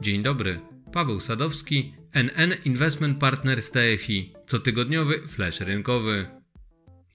Dzień dobry, Paweł Sadowski, NN Investment Partners TFI, cotygodniowy flash rynkowy.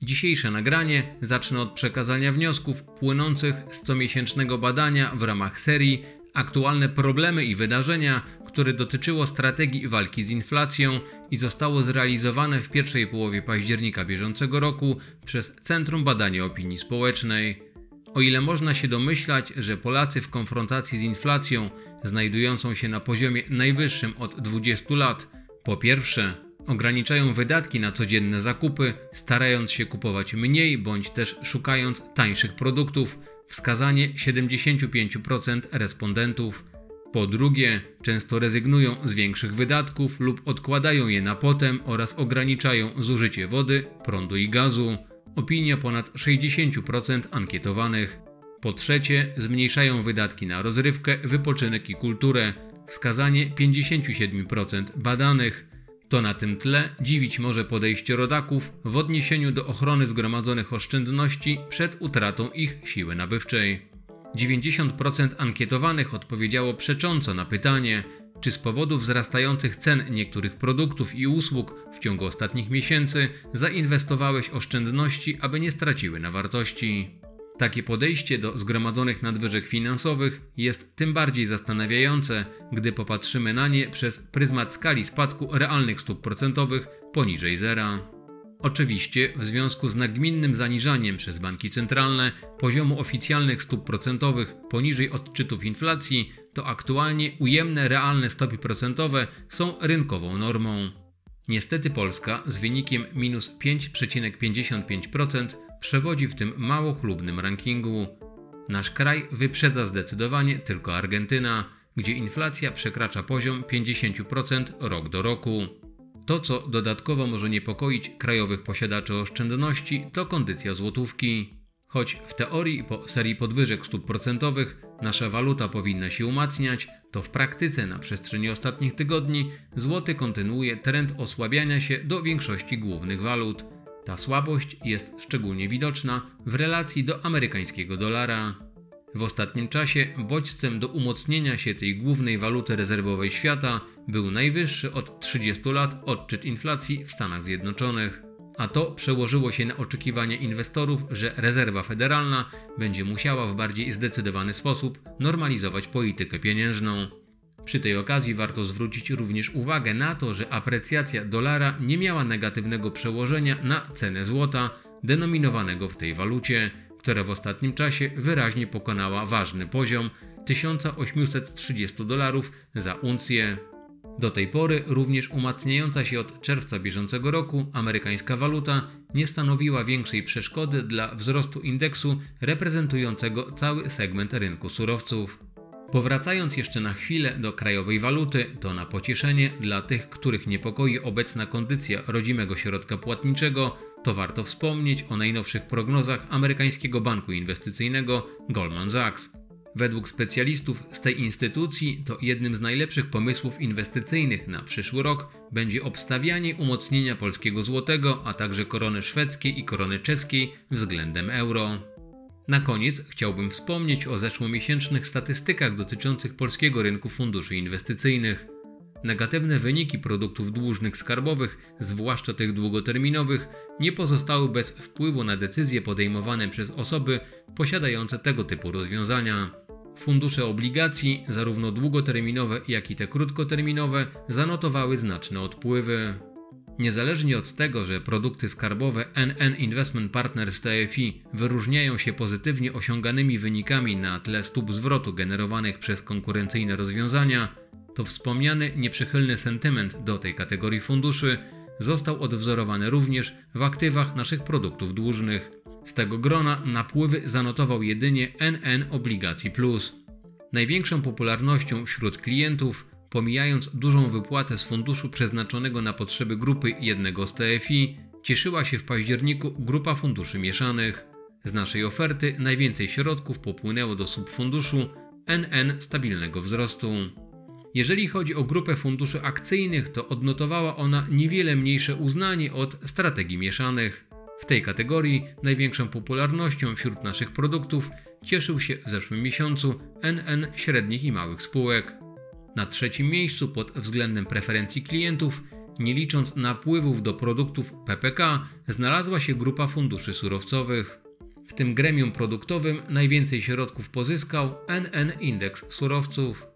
Dzisiejsze nagranie zacznę od przekazania wniosków płynących z comiesięcznego badania w ramach serii Aktualne problemy i wydarzenia, które dotyczyło strategii walki z inflacją i zostało zrealizowane w pierwszej połowie października bieżącego roku przez Centrum Badania Opinii Społecznej. O ile można się domyślać, że Polacy w konfrontacji z inflacją znajdującą się na poziomie najwyższym od 20 lat, po pierwsze, ograniczają wydatki na codzienne zakupy, starając się kupować mniej bądź też szukając tańszych produktów, wskazanie 75% respondentów. Po drugie, często rezygnują z większych wydatków lub odkładają je na potem oraz ograniczają zużycie wody, prądu i gazu. Opinia ponad 60% ankietowanych. Po trzecie, zmniejszają wydatki na rozrywkę, wypoczynek i kulturę. Wskazanie 57% badanych. To na tym tle dziwić może podejście rodaków w odniesieniu do ochrony zgromadzonych oszczędności przed utratą ich siły nabywczej. 90% ankietowanych odpowiedziało przecząco na pytanie, czy z powodu wzrastających cen niektórych produktów i usług w ciągu ostatnich miesięcy zainwestowałeś oszczędności, aby nie straciły na wartości. Takie podejście do zgromadzonych nadwyżek finansowych jest tym bardziej zastanawiające, gdy popatrzymy na nie przez pryzmat skali spadku realnych stóp procentowych poniżej zera. Oczywiście, w związku z nagminnym zaniżaniem przez banki centralne poziomu oficjalnych stóp procentowych poniżej odczytów inflacji, to aktualnie ujemne realne stopy procentowe są rynkową normą. Niestety Polska z wynikiem minus 5,55% przewodzi w tym mało chlubnym rankingu. Nasz kraj wyprzedza zdecydowanie tylko Argentyna, gdzie inflacja przekracza poziom 50% rok do roku. To, co dodatkowo może niepokoić krajowych posiadaczy oszczędności, to kondycja złotówki. Choć w teorii po serii podwyżek stóp procentowych nasza waluta powinna się umacniać, to w praktyce na przestrzeni ostatnich tygodni złoty kontynuuje trend osłabiania się do większości głównych walut. Ta słabość jest szczególnie widoczna w relacji do amerykańskiego dolara. W ostatnim czasie bodźcem do umocnienia się tej głównej waluty rezerwowej świata był najwyższy od 30 lat odczyt inflacji w Stanach Zjednoczonych. A to przełożyło się na oczekiwania inwestorów, że rezerwa federalna będzie musiała w bardziej zdecydowany sposób normalizować politykę pieniężną. Przy tej okazji warto zwrócić również uwagę na to, że aprecjacja dolara nie miała negatywnego przełożenia na cenę złota denominowanego w tej walucie, która w ostatnim czasie wyraźnie pokonała ważny poziom 1830 dolarów za uncję. Do tej pory również umacniająca się od czerwca bieżącego roku amerykańska waluta nie stanowiła większej przeszkody dla wzrostu indeksu reprezentującego cały segment rynku surowców. Powracając jeszcze na chwilę do krajowej waluty, to na pocieszenie dla tych, których niepokoi obecna kondycja rodzimego środka płatniczego, to warto wspomnieć o najnowszych prognozach amerykańskiego banku inwestycyjnego Goldman Sachs. Według specjalistów z tej instytucji to jednym z najlepszych pomysłów inwestycyjnych na przyszły rok będzie obstawianie umocnienia polskiego złotego, a także korony szwedzkiej i korony czeskiej względem euro. Na koniec chciałbym wspomnieć o zeszłomiesięcznych statystykach dotyczących polskiego rynku funduszy inwestycyjnych. Negatywne wyniki produktów dłużnych skarbowych, zwłaszcza tych długoterminowych, nie pozostały bez wpływu na decyzje podejmowane przez osoby posiadające tego typu rozwiązania. Fundusze obligacji, zarówno długoterminowe, jak i te krótkoterminowe, zanotowały znaczne odpływy. Niezależnie od tego, że produkty skarbowe NN Investment Partners TFI wyróżniają się pozytywnie osiąganymi wynikami na tle stóp zwrotu generowanych przez konkurencyjne rozwiązania, to wspomniany nieprzychylny sentyment do tej kategorii funduszy został odwzorowany również w aktywach naszych produktów dłużnych. Z tego grona napływy zanotował jedynie NN Obligacji Plus. Największą popularnością wśród klientów, pomijając dużą wypłatę z funduszu przeznaczonego na potrzeby grupy jednego z TFI, cieszyła się w październiku grupa funduszy mieszanych. Z naszej oferty najwięcej środków popłynęło do subfunduszu NN stabilnego wzrostu. Jeżeli chodzi o grupę funduszy akcyjnych, to odnotowała ona niewiele mniejsze uznanie od strategii mieszanych. W tej kategorii największą popularnością wśród naszych produktów cieszył się w zeszłym miesiącu NN średnich i małych spółek. Na trzecim miejscu pod względem preferencji klientów, nie licząc napływów do produktów PPK, znalazła się grupa funduszy surowcowych. W tym gremium produktowym najwięcej środków pozyskał NN Indeks Surowców.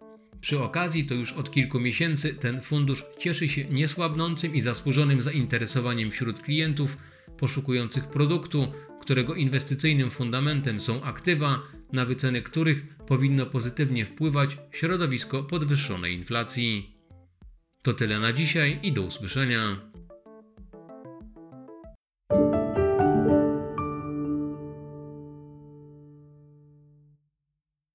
Przy okazji to już od kilku miesięcy ten fundusz cieszy się niesłabnącym i zasłużonym zainteresowaniem wśród klientów poszukujących produktu, którego inwestycyjnym fundamentem są aktywa, na wyceny których powinno pozytywnie wpływać środowisko podwyższonej inflacji. To tyle na dzisiaj i do usłyszenia.